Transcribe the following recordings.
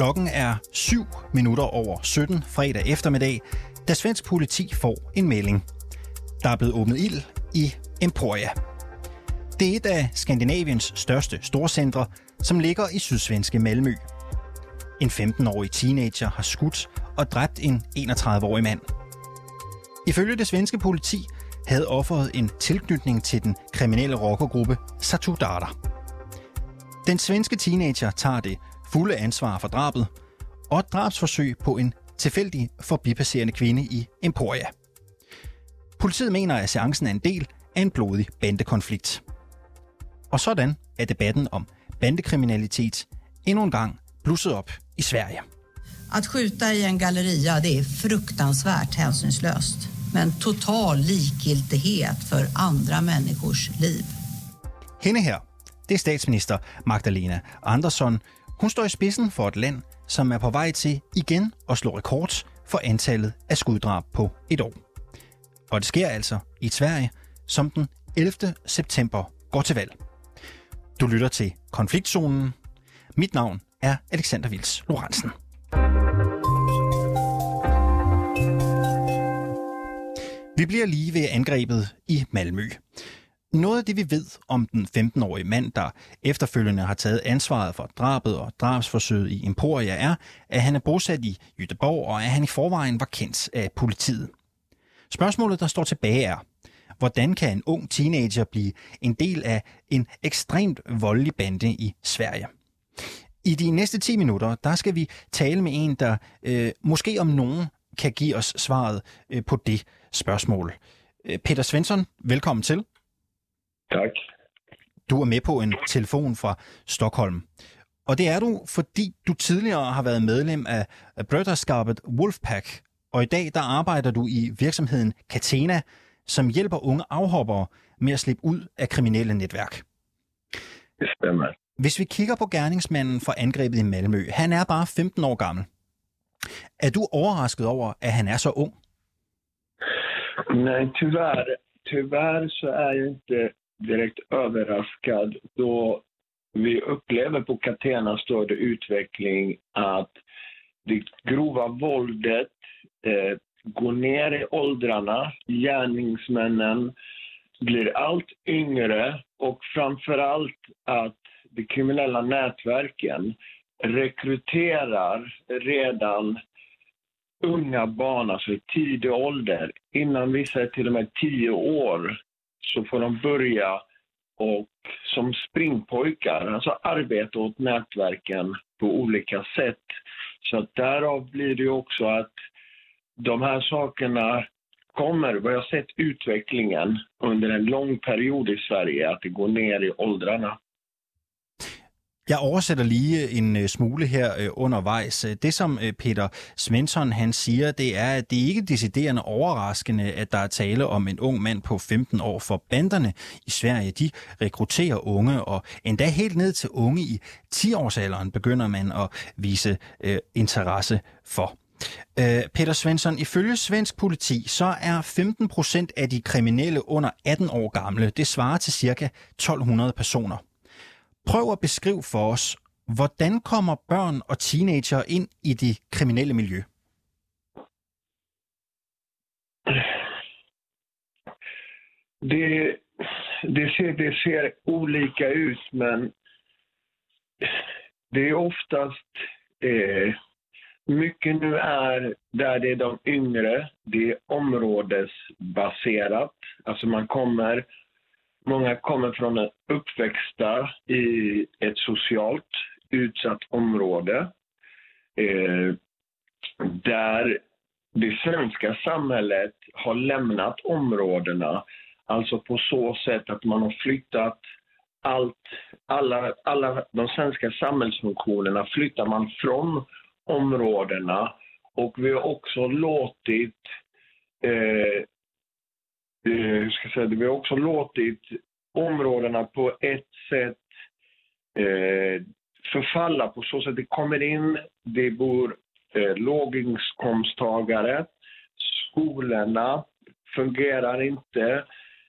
Klokken er 7 minutter over 17 fredag eftermiddag, da svensk politi får en melding. Der er blevet åbnet ild i Emporia. Det er et af Skandinaviens største storcentre, som ligger i sydsvenske Malmø. En 15-årig teenager har skudt og dræbt en 31-årig mand. Ifølge det svenske politi havde offeret en tilknytning til den kriminelle rockergruppe Satudara. Den svenske teenager tager det fulde ansvar for drabet og et drabsforsøg på en tilfældig forbipasserende kvinde i Emporia. Politiet mener, at seancen er en del af en blodig bandekonflikt. Og sådan er debatten om bandekriminalitet endnu en gang blusset op i Sverige. Att skjuta i en galleria det är fruktansvärt hänsynslöst men total likgiltighet för andra människors liv. Hende her, det er statsminister Magdalena Andersson. Hun står i spidsen for et land, som er på vej til igen at slå rekord for antallet af skuddrab på et år. Og det sker altså i Sverige, som den 11. september går til valg. Du lytter til Konfliktzonen. Mit navn er Alexander Vils Lorentzen. Vi bliver lige ved angrebet i Malmø. Noget af det, vi ved om den 15-årige mand, der efterfølgende har taget ansvaret for drabet og drabsforsøget i Emporia, er, at han er bosat i Jødeborg, og at han i forvejen var kendt af politiet. Spørgsmålet, der står tilbage er, hvordan kan en ung teenager blive en del af en ekstremt voldelig bande i Sverige? I de næste 10 minutter, der skal vi tale med en, der øh, måske om nogen kan give os svaret øh, på det spørgsmål. Øh, Peter Svensson, velkommen til. Tak. Du er med på en telefon fra Stockholm. Og det er du, fordi du tidligere har været medlem af Brødderskabet Wolfpack, og i dag der arbejder du i virksomheden Catena, som hjælper unge afhoppere med at slippe ud af kriminelle netværk. Det stemmer. Hvis vi kigger på gerningsmanden for angrebet i Malmø, han er bare 15 år gammel. Er du overrasket over, at han er så ung? Nej, tyvärr, tyvärr så är jag inte direkt överraskad då vi upplever på Catena större utveckling att det grova våldet eh, går ner i åldrarna. Gärningsmännen blir allt yngre och framför allt att de kriminella nätverken rekryterar redan unga barn, alltså i tidig ålder. Innan vissa är till och med tio år så får de börja och som springpojkar, alltså arbeta åt nätverken på olika sätt. Så att därav blir det ju också att de här sakerna kommer, vad jag sett utvecklingen under en lång period i Sverige, att det går ner i åldrarna. Jeg oversætter lige øh, en øh, smule her øh, undervejs. Det, som Peter Svensson han siger, det er, at det ikke er deciderende overraskende, at der er tale om en ung mand på 15 år. For banderne i Sverige, de rekrutterer unge, og endda helt ned til unge i 10-årsalderen begynder man at vise øh, interesse for. Øh, Peter Svensson, ifølge svensk politi, så er 15 procent af de kriminelle under 18 år gamle. Det svarer til ca. 1200 personer. Prøv at beskrive for os, hvordan kommer børn og teenager ind i det kriminelle miljø? Det, det, ser, det ser olika ut, men det är oftast eh, mycket nu är där det är de yngre, det är områdesbaserat. Alltså man kommer Många kommer från en uppväxta i ett socialt utsatt område eh, där det svenska samhället har lämnat områdena. Alltså på så sätt att man har flyttat allt, alla, alla de svenska samhällsfunktionerna flyttar man från områdena och vi har också låtit eh, eh, ska säga, vi har också låtit områdena på ett sätt eh, förfalla på så sätt det kommer in, det bor eh, låginkomsttagare, skolorna fungerar inte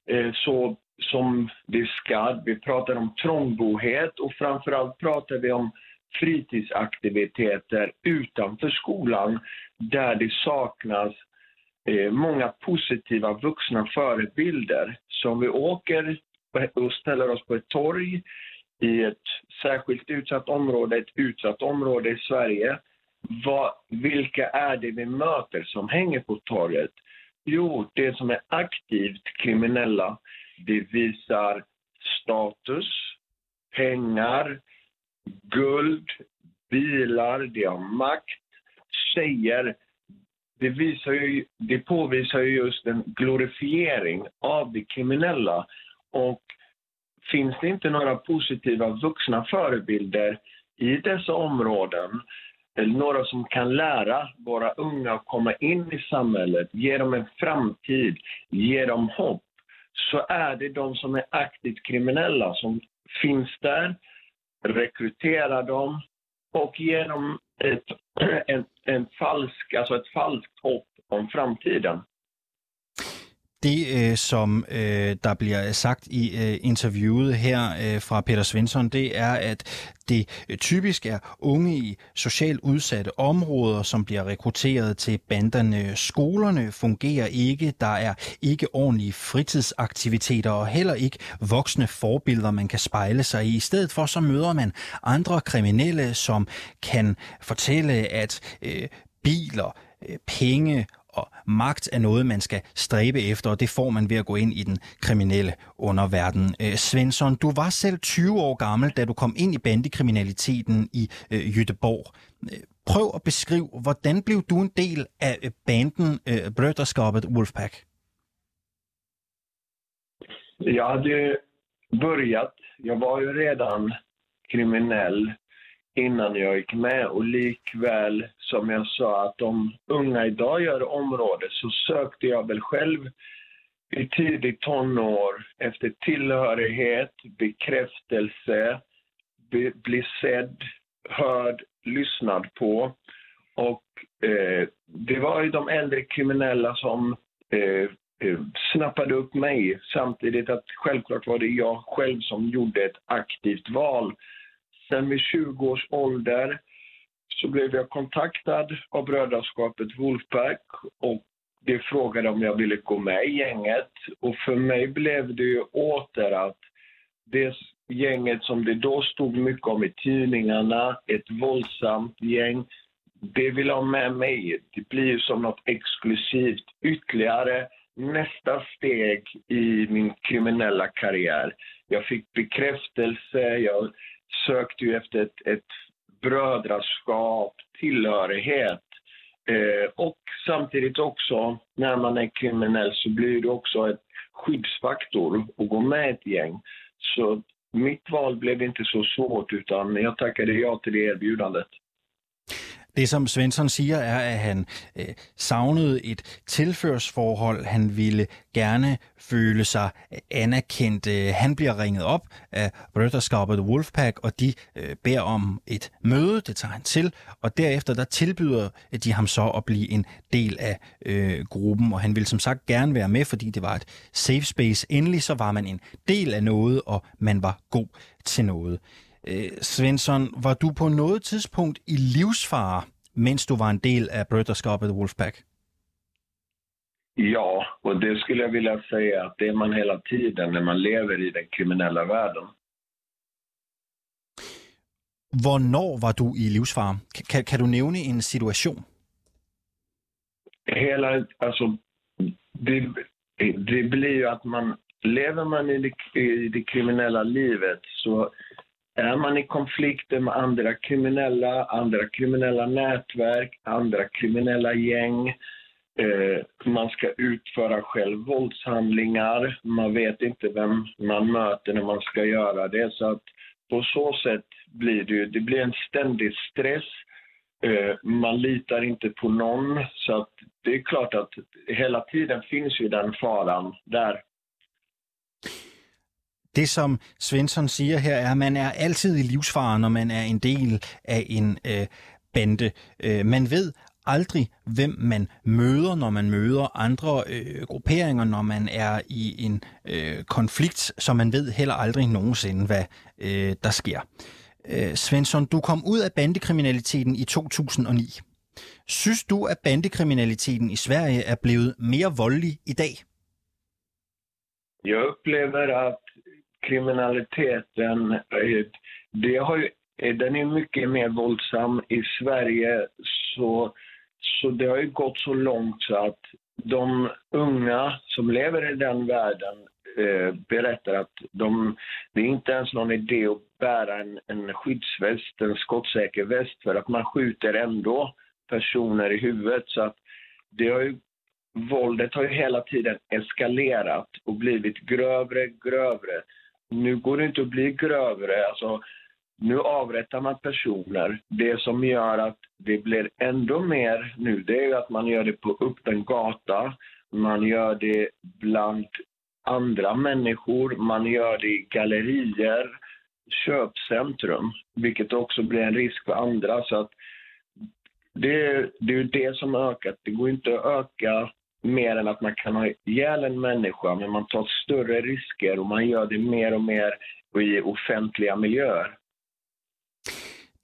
eh, så som det ska. Vi pratar om trångbohet och framförallt pratar vi om fritidsaktiviteter utanför skolan där det saknas Eh, många positiva vuxna förebilder. Så om vi åker och ställer oss på ett torg i ett särskilt utsatt område, ett utsatt område i Sverige. Vad, vilka är det vi möter som hänger på torget? Jo, det som är aktivt kriminella. Det visar status, pengar, guld, bilar, det har makt, tjejer. Det, visar ju, det påvisar ju just en glorifiering av det kriminella. Och finns det inte några positiva vuxna förebilder i dessa områden, eller några som kan lära våra unga att komma in i samhället, ge dem en framtid, ge dem hopp, så är det de som är aktivt kriminella som finns där, rekryterar dem och ger dem ett, en, en falsk, alltså ett falskt hopp om framtiden. Det, øh, som øh, der bliver sagt i øh, interviewet her øh, fra Peter Svensson, det er, at det øh, typisk er unge i socialt udsatte områder, som bliver rekrutteret til banderne. Skolerne fungerer ikke, der er ikke ordentlige fritidsaktiviteter og heller ikke voksne forbilleder, man kan spejle sig i. I stedet for så møder man andre kriminelle, som kan fortælle, at øh, biler, øh, penge og magt er noget, man skal stræbe efter, og det får man ved at gå ind i den kriminelle underverden. Øh, Svensson, du var selv 20 år gammel, da du kom ind i bandekriminaliteten i øh, Jødeborg. Øh, prøv at beskrive, hvordan blev du en del af øh, banden øh, Brøderskabet Wolfpack? Jag hade börjat, jag var ju redan kriminell innan jag gick med och likväl som jag sa att de unga idag gör området så sökte jag väl själv i tidig tonår efter tillhörighet, bekräftelse, be, bli sedd, hörd, lyssnad på. Och eh, det var ju de äldre kriminella som eh, eh snappade upp mig samtidigt att självklart var det jag själv som gjorde ett aktivt val Sen vid 20 års ålder så blev jag kontaktad av brödraskapet Wolfpack och de frågade om jag ville gå med i gänget. Och för mig blev det ju åter att det gänget som det då stod mycket om i tidningarna, ett våldsamt gäng, det vill ha med mig. Det blir ju som något exklusivt ytterligare nästa steg i min kriminella karriär. Jag fick bekräftelse, jag sökte ju efter ett, ett brödraskap, tillhörighet. Eh, och samtidigt också, när man är kriminell så blir det också ett skyddsfaktor att gå med ett gäng. Så mitt val blev inte så svårt utan jag tackade ja till det erbjudandet. Det, som Svensson siger, er, at han øh, savnede et tilførsforhold. Han ville gerne føle sig anerkendt. Øh, han bliver ringet op af Brødderskabet Wolfpack, og de øh, beder om et møde. Det tager han til, og derefter der tilbyder de ham så at blive en del af øh, gruppen. Og han ville som sagt gerne være med, fordi det var et safe space. Endelig så var man en del af noget, og man var god til noget. Øh, Svensson, var du på noget tidspunkt i livsfare, mens du var en del af brödraskapet Wolfpack? Ja, och det skulle jag vilja säga att det är man hela tiden när man lever i den kriminella världen. Hvornår var du i livsfare? Kan, kan du nævne en situation? Hela, alltså, det, det blir ju att man, lever man i det, i det kriminella livet så är man i konflikter med andra kriminella, andra kriminella nätverk, andra kriminella gäng, eh, man ska utföra själv våldshandlingar, man vet inte vem man möter när man ska göra det. Så att på så sätt blir det, ju, det blir en ständig stress. Eh, man litar inte på någon. Så att det är klart att hela tiden finns ju den faran där. Det, som Svensson siger her, er, at man er altid i livsfare, når man er en del af en øh, bande. Øh, man ved aldrig, hvem man møder, når man møder andre øh, grupperinger, når man er i en øh, konflikt, så man ved heller aldrig nogensinde, hvad øh, der sker. Øh, Svensson, du kom ud af bandekriminaliteten i 2009. Synes du, at bandekriminaliteten i Sverige er blevet mere voldelig i dag? Jeg oplever, at kriminaliteten, eh, det har, ju, eh, den är mycket mer våldsam i Sverige. Så, så det har ju gått så långt så att de unga som lever i den världen eh, berättar att de, det är inte ens någon idé att bära en, en skyddsväst, en skottsäker väst, för att man skjuter ändå personer i huvudet. Så att det har ju, våldet har ju hela tiden eskalerat och blivit grövre, grövre. Nu går det inte att bli grövre. Alltså, nu avrättar man personer. Det som gör att det blir ändå mer nu, det är att man gör det på öppen gata. Man gör det bland andra människor. Man gör det i gallerier, köpcentrum, vilket också blir en risk för andra. Så att det, det är ju det som har ökat. Det går inte att öka mer än att man kan ha ihjäl en människa, men man tar större risker och man gör det mer och mer i offentliga miljöer.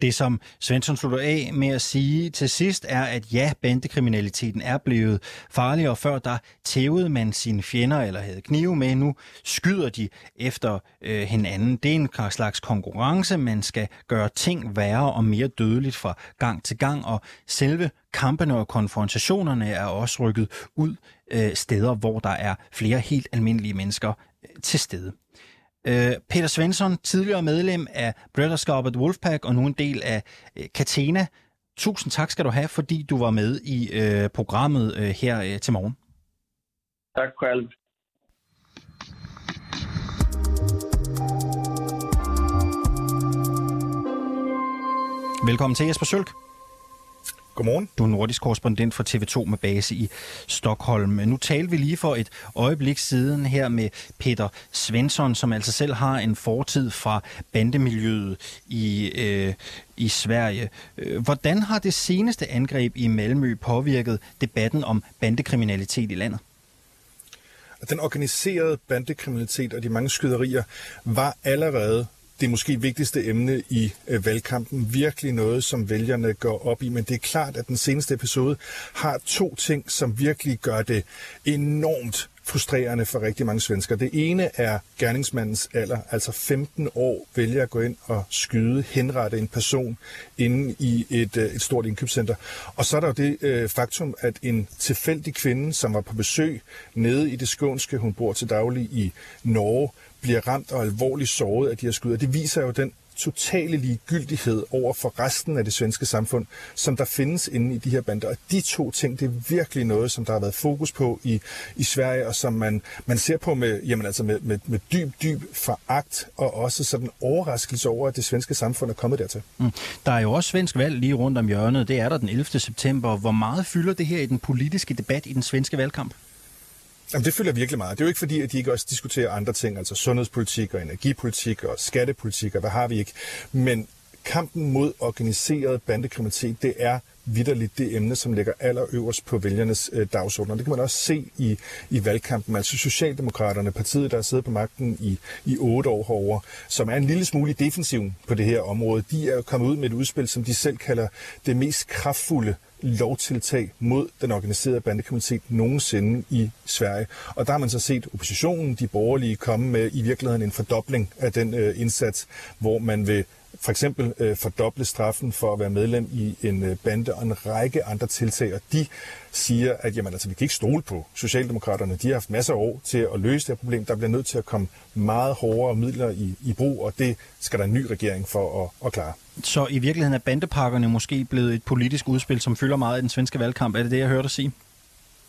Det, som Svensson slutter af med at sige til sidst, er, at ja, bandekriminaliteten er blevet farligere. Før der tævede man sine fjender eller havde knive med. Nu skyder de efter øh, hinanden. Det er en slags konkurrence. Man skal gøre ting værre og mere dødeligt fra gang til gang. Og selve kampene og konfrontationerne er også rykket ud øh, steder, hvor der er flere helt almindelige mennesker øh, til stede. Øh, Peter Svensson, tidligere medlem af Brødderskabet Wolfpack og nu en del af øh, Catena. Tusind tak skal du have, fordi du var med i øh, programmet øh, her øh, til morgen. Tak selv. Velkommen til Jesper Sølk. Godmorgen. Du er nordisk korrespondent for TV2 med base i Stockholm. Nu talte vi lige for et øjeblik siden her med Peter Svensson, som altså selv har en fortid fra bandemiljøet i, øh, i Sverige. Øh, hvordan har det seneste angreb i Malmø påvirket debatten om bandekriminalitet i landet? Den organiserede bandekriminalitet og de mange skyderier var allerede det måske vigtigste emne i øh, valgkampen. Virkelig noget, som vælgerne går op i. Men det er klart, at den seneste episode har to ting, som virkelig gør det enormt frustrerende for rigtig mange svensker. Det ene er gerningsmandens alder, altså 15 år vælger at gå ind og skyde, henrette en person inde i et, øh, et stort indkøbscenter. Og så er der jo det øh, faktum, at en tilfældig kvinde, som var på besøg nede i det skånske, hun bor til daglig i Norge, bliver ramt og alvorligt såret af de her skud. Det viser jo den totale ligegyldighed over for resten af det svenske samfund, som der findes inde i de her bander. Og de to ting, det er virkelig noget, som der har været fokus på i, i Sverige, og som man, man ser på med, jamen altså med, med, med dyb, dyb foragt, og også sådan overraskelse over, at det svenske samfund er kommet dertil. Mm. Der er jo også svensk valg lige rundt om hjørnet. Det er der den 11. september. Hvor meget fylder det her i den politiske debat i den svenske valgkamp? Jamen, det fylder virkelig meget. Det er jo ikke fordi, at de ikke også diskuterer andre ting, altså sundhedspolitik og energipolitik og skattepolitik, og hvad har vi ikke. Men kampen mod organiseret bandekriminalitet, det er vidderligt det emne, som ligger allerøverst på vælgernes øh, dagsorden. det kan man også se i, i valgkampen. Altså Socialdemokraterne, partiet, der har siddet på magten i, i otte år herover, som er en lille smule defensiv på det her område, de er kommet ud med et udspil, som de selv kalder det mest kraftfulde lovtiltag mod den organiserede bandekriminalitet nogensinde i Sverige. Og der har man så set oppositionen, de borgerlige, komme med i virkeligheden en fordobling af den øh, indsats, hvor man vil for eksempel øh, fordoble straffen for at være medlem i en øh, bande og en række andre tiltag. Og de siger, at jamen, altså, vi kan ikke stole på Socialdemokraterne. De har haft masser af år til at løse det her problem. Der bliver nødt til at komme meget hårdere midler i, i brug, og det skal der en ny regering for at, at klare. Så i virkeligheden er bandepakkerne måske blevet et politisk udspil, som fylder meget i den svenske valgkamp. Er det det, jeg hørte dig sige?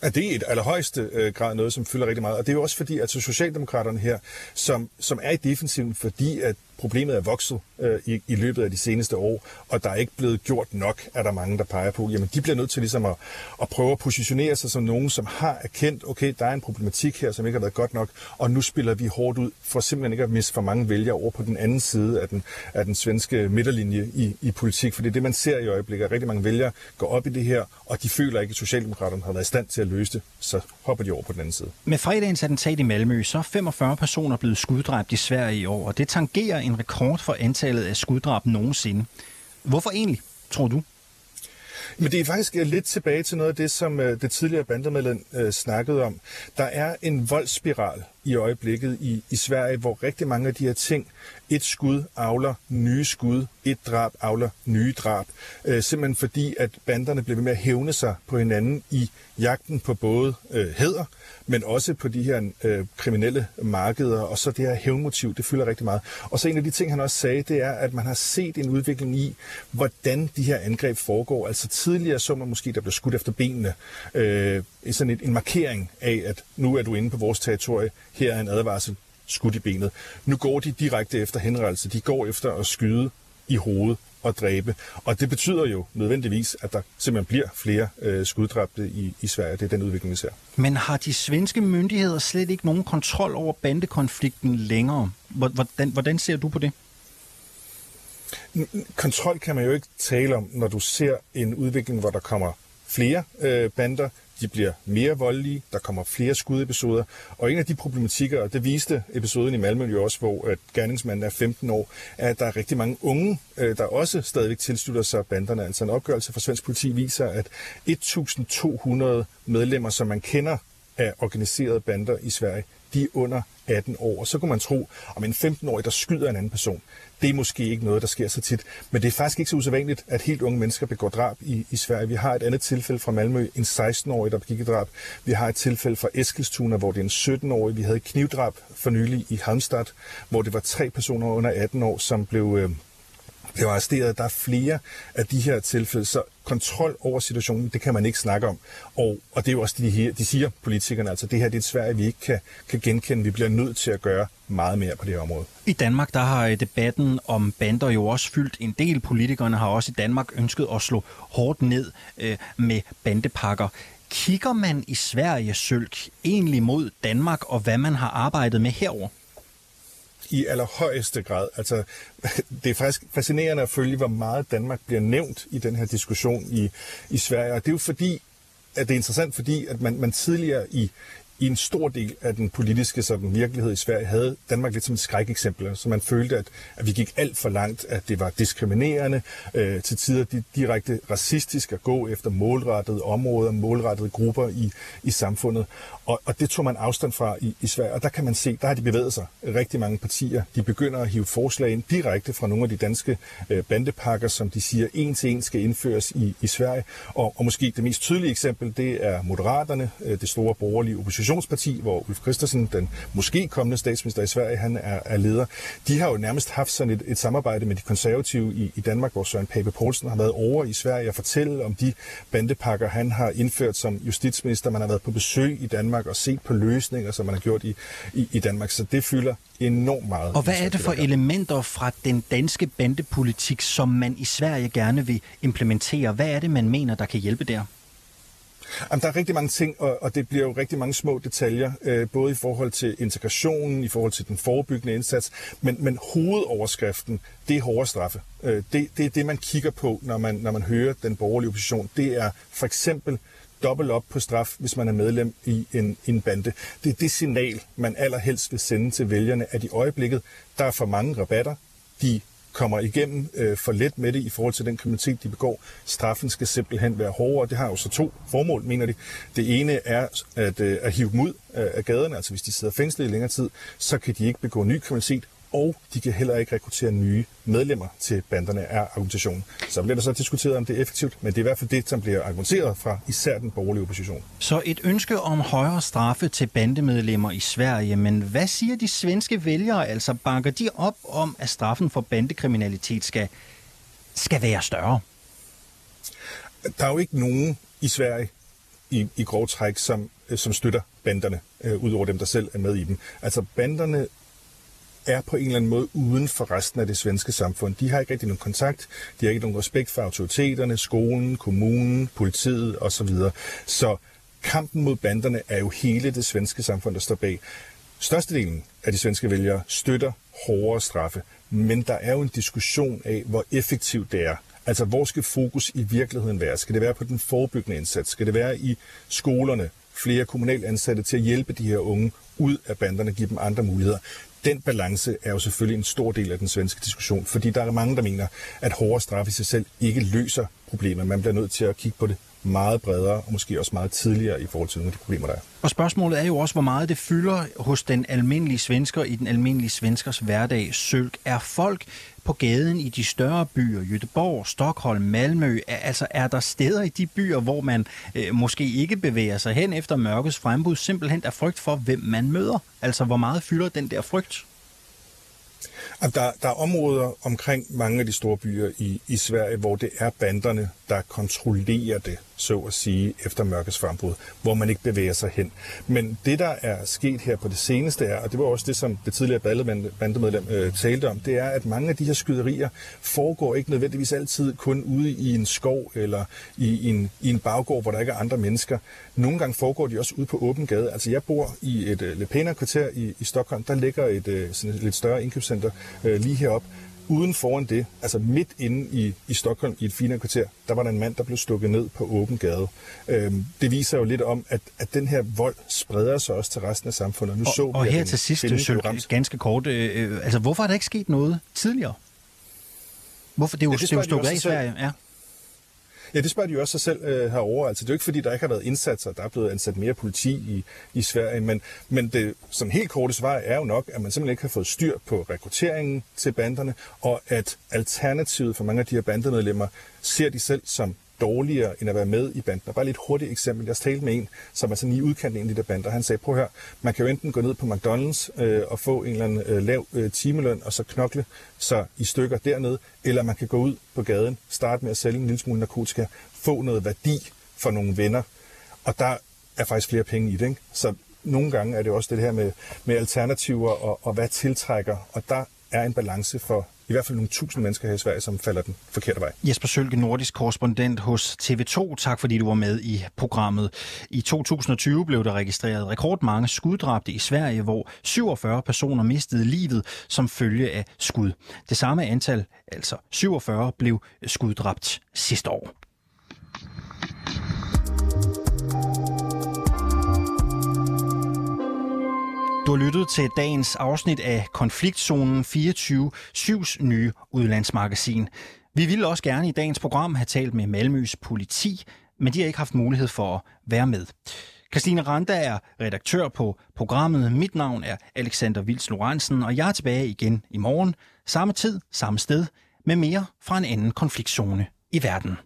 Ja, det er et allerhøjeste øh, grad noget, som fylder rigtig meget. Og det er jo også fordi, at Socialdemokraterne her, som, som er i defensiven, fordi at problemet er vokset øh, i, i løbet af de seneste år, og der er ikke blevet gjort nok, er der mange, der peger på. Jamen, de bliver nødt til ligesom at, at prøve at positionere sig som nogen, som har erkendt, okay, der er en problematik her, som ikke har været godt nok, og nu spiller vi hårdt ud, for simpelthen ikke at miste for mange vælgere over på den anden side af den, af den svenske midterlinje i, i politik. For det er det, man ser i øjeblikket, at rigtig mange vælgere går op i det her, og de føler ikke, at Socialdemokraterne har været i stand til at løse det, så hopper de over på den anden side. Med fredagens attentat i Malmø, så er 45 personer blevet skuddræbt i Sverige i år, og det tangerer en rekord for antallet af skuddrab nogensinde. Hvorfor egentlig, tror du? Men det er faktisk øh, lidt tilbage til noget af det, som øh, det tidligere bandemedlem øh, snakkede om. Der er en voldsspiral i øjeblikket i, i Sverige, hvor rigtig mange af de her ting, et skud avler nye skud, et drab avler nye drab. Øh, simpelthen fordi, at banderne bliver ved med at hævne sig på hinanden i jagten på både øh, heder, men også på de her øh, kriminelle markeder, og så det her hævnmotiv, det fylder rigtig meget. Og så en af de ting, han også sagde, det er, at man har set en udvikling i, hvordan de her angreb foregår. Altså tidligere så man måske, der blev skudt efter benene, øh, sådan et, en markering af, at nu er du inde på vores territorie, her er en advarsel, skudt i benet. Nu går de direkte efter henrettelse. De går efter at skyde i hovedet og dræbe. Og det betyder jo nødvendigvis, at der simpelthen bliver flere øh, skuddræbte i, i Sverige. Det er den udvikling, vi ser. Men har de svenske myndigheder slet ikke nogen kontrol over bandekonflikten længere? Hvordan, hvordan ser du på det? Kontrol kan man jo ikke tale om, når du ser en udvikling, hvor der kommer flere øh, bander, de bliver mere voldelige, der kommer flere skudepisoder. Og en af de problematikker, og det viste episoden i Malmø jo også, hvor at gerningsmanden er 15 år, er, at der er rigtig mange unge, øh, der også stadigvæk tilslutter sig banderne. Altså en opgørelse fra svensk politi viser, at 1.200 medlemmer, som man kender af organiserede bander i Sverige, de er under 18 år. Og så kunne man tro, om en 15-årig, der skyder en anden person, det er måske ikke noget, der sker så tit. Men det er faktisk ikke så usædvanligt, at helt unge mennesker begår drab i, i Sverige. Vi har et andet tilfælde fra Malmø, en 16-årig, der begik et drab. Vi har et tilfælde fra Eskilstuna, hvor det er en 17-årig. Vi havde knivdrab for nylig i Halmstad, hvor det var tre personer under 18 år, som blev øh, blev arresteret. Der er flere af de her tilfælde, så kontrol over situationen, det kan man ikke snakke om. Og, og det er jo også det, de, de siger, politikerne, altså det her det er et Sverige, vi ikke kan, kan genkende. Vi bliver nødt til at gøre meget mere på det her område. I Danmark, der har øh, debatten om bander jo også fyldt en del. Politikerne har også i Danmark ønsket at slå hårdt ned øh, med bandepakker. Kigger man i Sverige, Sølk, egentlig mod Danmark og hvad man har arbejdet med herover? I allerhøjeste grad. Altså, det er faktisk fascinerende at følge, hvor meget Danmark bliver nævnt i den her diskussion i, i Sverige. Og det er jo fordi, at det er interessant, fordi at man, man tidligere i, i en stor del af den politiske sådan, virkelighed i Sverige havde Danmark lidt som et skrækeksempel, altså, så man følte, at, at vi gik alt for langt, at det var diskriminerende, øh, til tider direkte racistisk at gå efter målrettede områder, målrettede grupper i, i samfundet. Og, og det tog man afstand fra i, i Sverige, og der kan man se, der har de bevæget sig rigtig mange partier. De begynder at hive forslag ind direkte fra nogle af de danske øh, bandepakker, som de siger en til en skal indføres i, i Sverige. Og, og måske det mest tydelige eksempel, det er Moderaterne, øh, det store borgerlige oppositionsparti, hvor Ulf Christensen, den måske kommende statsminister i Sverige, han er, er leder. De har jo nærmest haft sådan et, et samarbejde med de konservative i, i Danmark, hvor Søren Pape Poulsen har været over i Sverige og fortælle om de bandepakker, han har indført som justitsminister. Man har været på besøg i Danmark og set på løsninger, som man har gjort i, i, i Danmark. Så det fylder enormt meget. Og hvad er det for elementer fra den danske bandepolitik, som man i Sverige gerne vil implementere? Hvad er det, man mener, der kan hjælpe der? Jamen, der er rigtig mange ting, og, og det bliver jo rigtig mange små detaljer, øh, både i forhold til integrationen, i forhold til den forebyggende indsats, men, men hovedoverskriften, det er hårde straffe. Øh, det, det er det, man kigger på, når man, når man hører den borgerlige opposition. Det er for eksempel dobbelt op på straf, hvis man er medlem i en, en bande. Det er det signal, man allerhelst vil sende til vælgerne, at i øjeblikket, der er for mange rabatter, de kommer igennem øh, for let med det i forhold til den kriminalitet, de begår. Straffen skal simpelthen være hårdere. Det har jo så to formål, mener de. Det ene er at, øh, at hive dem ud øh, af gaderne, altså hvis de sidder fængslet i længere tid, så kan de ikke begå ny kriminalitet, og de kan heller ikke rekruttere nye medlemmer til banderne af argumentationen. Så bliver der så diskuteret, om det er effektivt, men det er i hvert fald det, som bliver argumenteret fra især den borgerlige opposition. Så et ønske om højere straffe til bandemedlemmer i Sverige, men hvad siger de svenske vælgere? Altså banker de op om, at straffen for bandekriminalitet skal, skal være større? Der er jo ikke nogen i Sverige i, i grov træk, som, som støtter banderne, øh, udover dem, der selv er med i dem. Altså banderne er på en eller anden måde uden for resten af det svenske samfund. De har ikke rigtig nogen kontakt, de har ikke nogen respekt for autoriteterne, skolen, kommunen, politiet osv. Så kampen mod banderne er jo hele det svenske samfund, der står bag. Størstedelen af de svenske vælgere støtter hårdere straffe, men der er jo en diskussion af, hvor effektivt det er. Altså, hvor skal fokus i virkeligheden være? Skal det være på den forebyggende indsats? Skal det være i skolerne? flere kommunalt ansatte til at hjælpe de her unge ud af banderne, give dem andre muligheder. Den balance er jo selvfølgelig en stor del af den svenske diskussion, fordi der er mange, der mener, at hårdere straf i sig selv ikke løser problemet. Man bliver nødt til at kigge på det meget bredere og måske også meget tidligere i forhold til nogle af de problemer, der er. Og spørgsmålet er jo også, hvor meget det fylder hos den almindelige svensker i den almindelige svenskers hverdag. Sølk er folk på gaden i de større byer, Göteborg, Stockholm, Malmø. Altså er der steder i de byer, hvor man øh, måske ikke bevæger sig hen efter mørkets frembud, simpelthen er frygt for, hvem man møder? Altså hvor meget fylder den der frygt? Der, der er områder omkring mange af de store byer i, i Sverige, hvor det er banderne, der kontrollerer det, så at sige, efter mørkets frembrud, hvor man ikke bevæger sig hen. Men det, der er sket her på det seneste er, og det var også det, som det tidligere bandemedlem øh, talte om, det er, at mange af de her skyderier foregår ikke nødvendigvis altid kun ude i en skov eller i en, i en baggård, hvor der ikke er andre mennesker. Nogle gange foregår de også ude på åben gade. Altså jeg bor i et øh, lidt pænere kvarter i, i Stockholm, der ligger et, øh, sådan et lidt større indkøbscenter øh, lige heroppe, uden foran det, altså midt inde i, i Stockholm, i et finere kvarter, der var der en mand, der blev stukket ned på åben gade. Øhm, det viser jo lidt om, at, at den her vold spreder sig også til resten af samfundet. Nu og, så og her til sidst, Søl, ganske kort, øh, øh, altså hvorfor er der ikke sket noget tidligere? Hvorfor? Det er jo, ja, det det er jo stukket af i Sverige, ja. Ja, det spørger de jo også sig selv øh, herovre. Altså, det er jo ikke, fordi der ikke har været indsatser. Der er blevet ansat mere politi i, i Sverige. Men, men det sådan helt korte svar er jo nok, at man simpelthen ikke har fået styr på rekrutteringen til banderne, og at alternativet for mange af de her bandemedlemmer ser de selv som dårligere end at være med i banden. Og bare lidt hurtigt eksempel. Jeg talte med en, som altså er sådan i udkanten af en af de der bander. Han sagde, prøv her, man kan jo enten gå ned på McDonald's øh, og få en eller anden øh, lav øh, timeløn, og så knokle sig i stykker dernede, eller man kan gå ud på gaden, starte med at sælge en lille smule narkotika, få noget værdi for nogle venner. Og der er faktisk flere penge i det. Ikke? Så nogle gange er det også det her med, med alternativer og, og hvad tiltrækker. Og der er en balance for i hvert fald nogle tusind mennesker her i Sverige, som falder den forkerte vej. Jesper Sølke, nordisk korrespondent hos TV2. Tak fordi du var med i programmet. I 2020 blev der registreret rekordmange skuddrabte i Sverige, hvor 47 personer mistede livet som følge af skud. Det samme antal, altså 47, blev skuddræbt sidste år. Du har lyttet til dagens afsnit af Konfliktzonen 24-7's nye udlandsmagasin. Vi ville også gerne i dagens program have talt med Malmøs politi, men de har ikke haft mulighed for at være med. Christine Randa er redaktør på programmet. Mit navn er Alexander Vils Lorentzen, og jeg er tilbage igen i morgen. Samme tid, samme sted, med mere fra en anden konfliktzone i verden.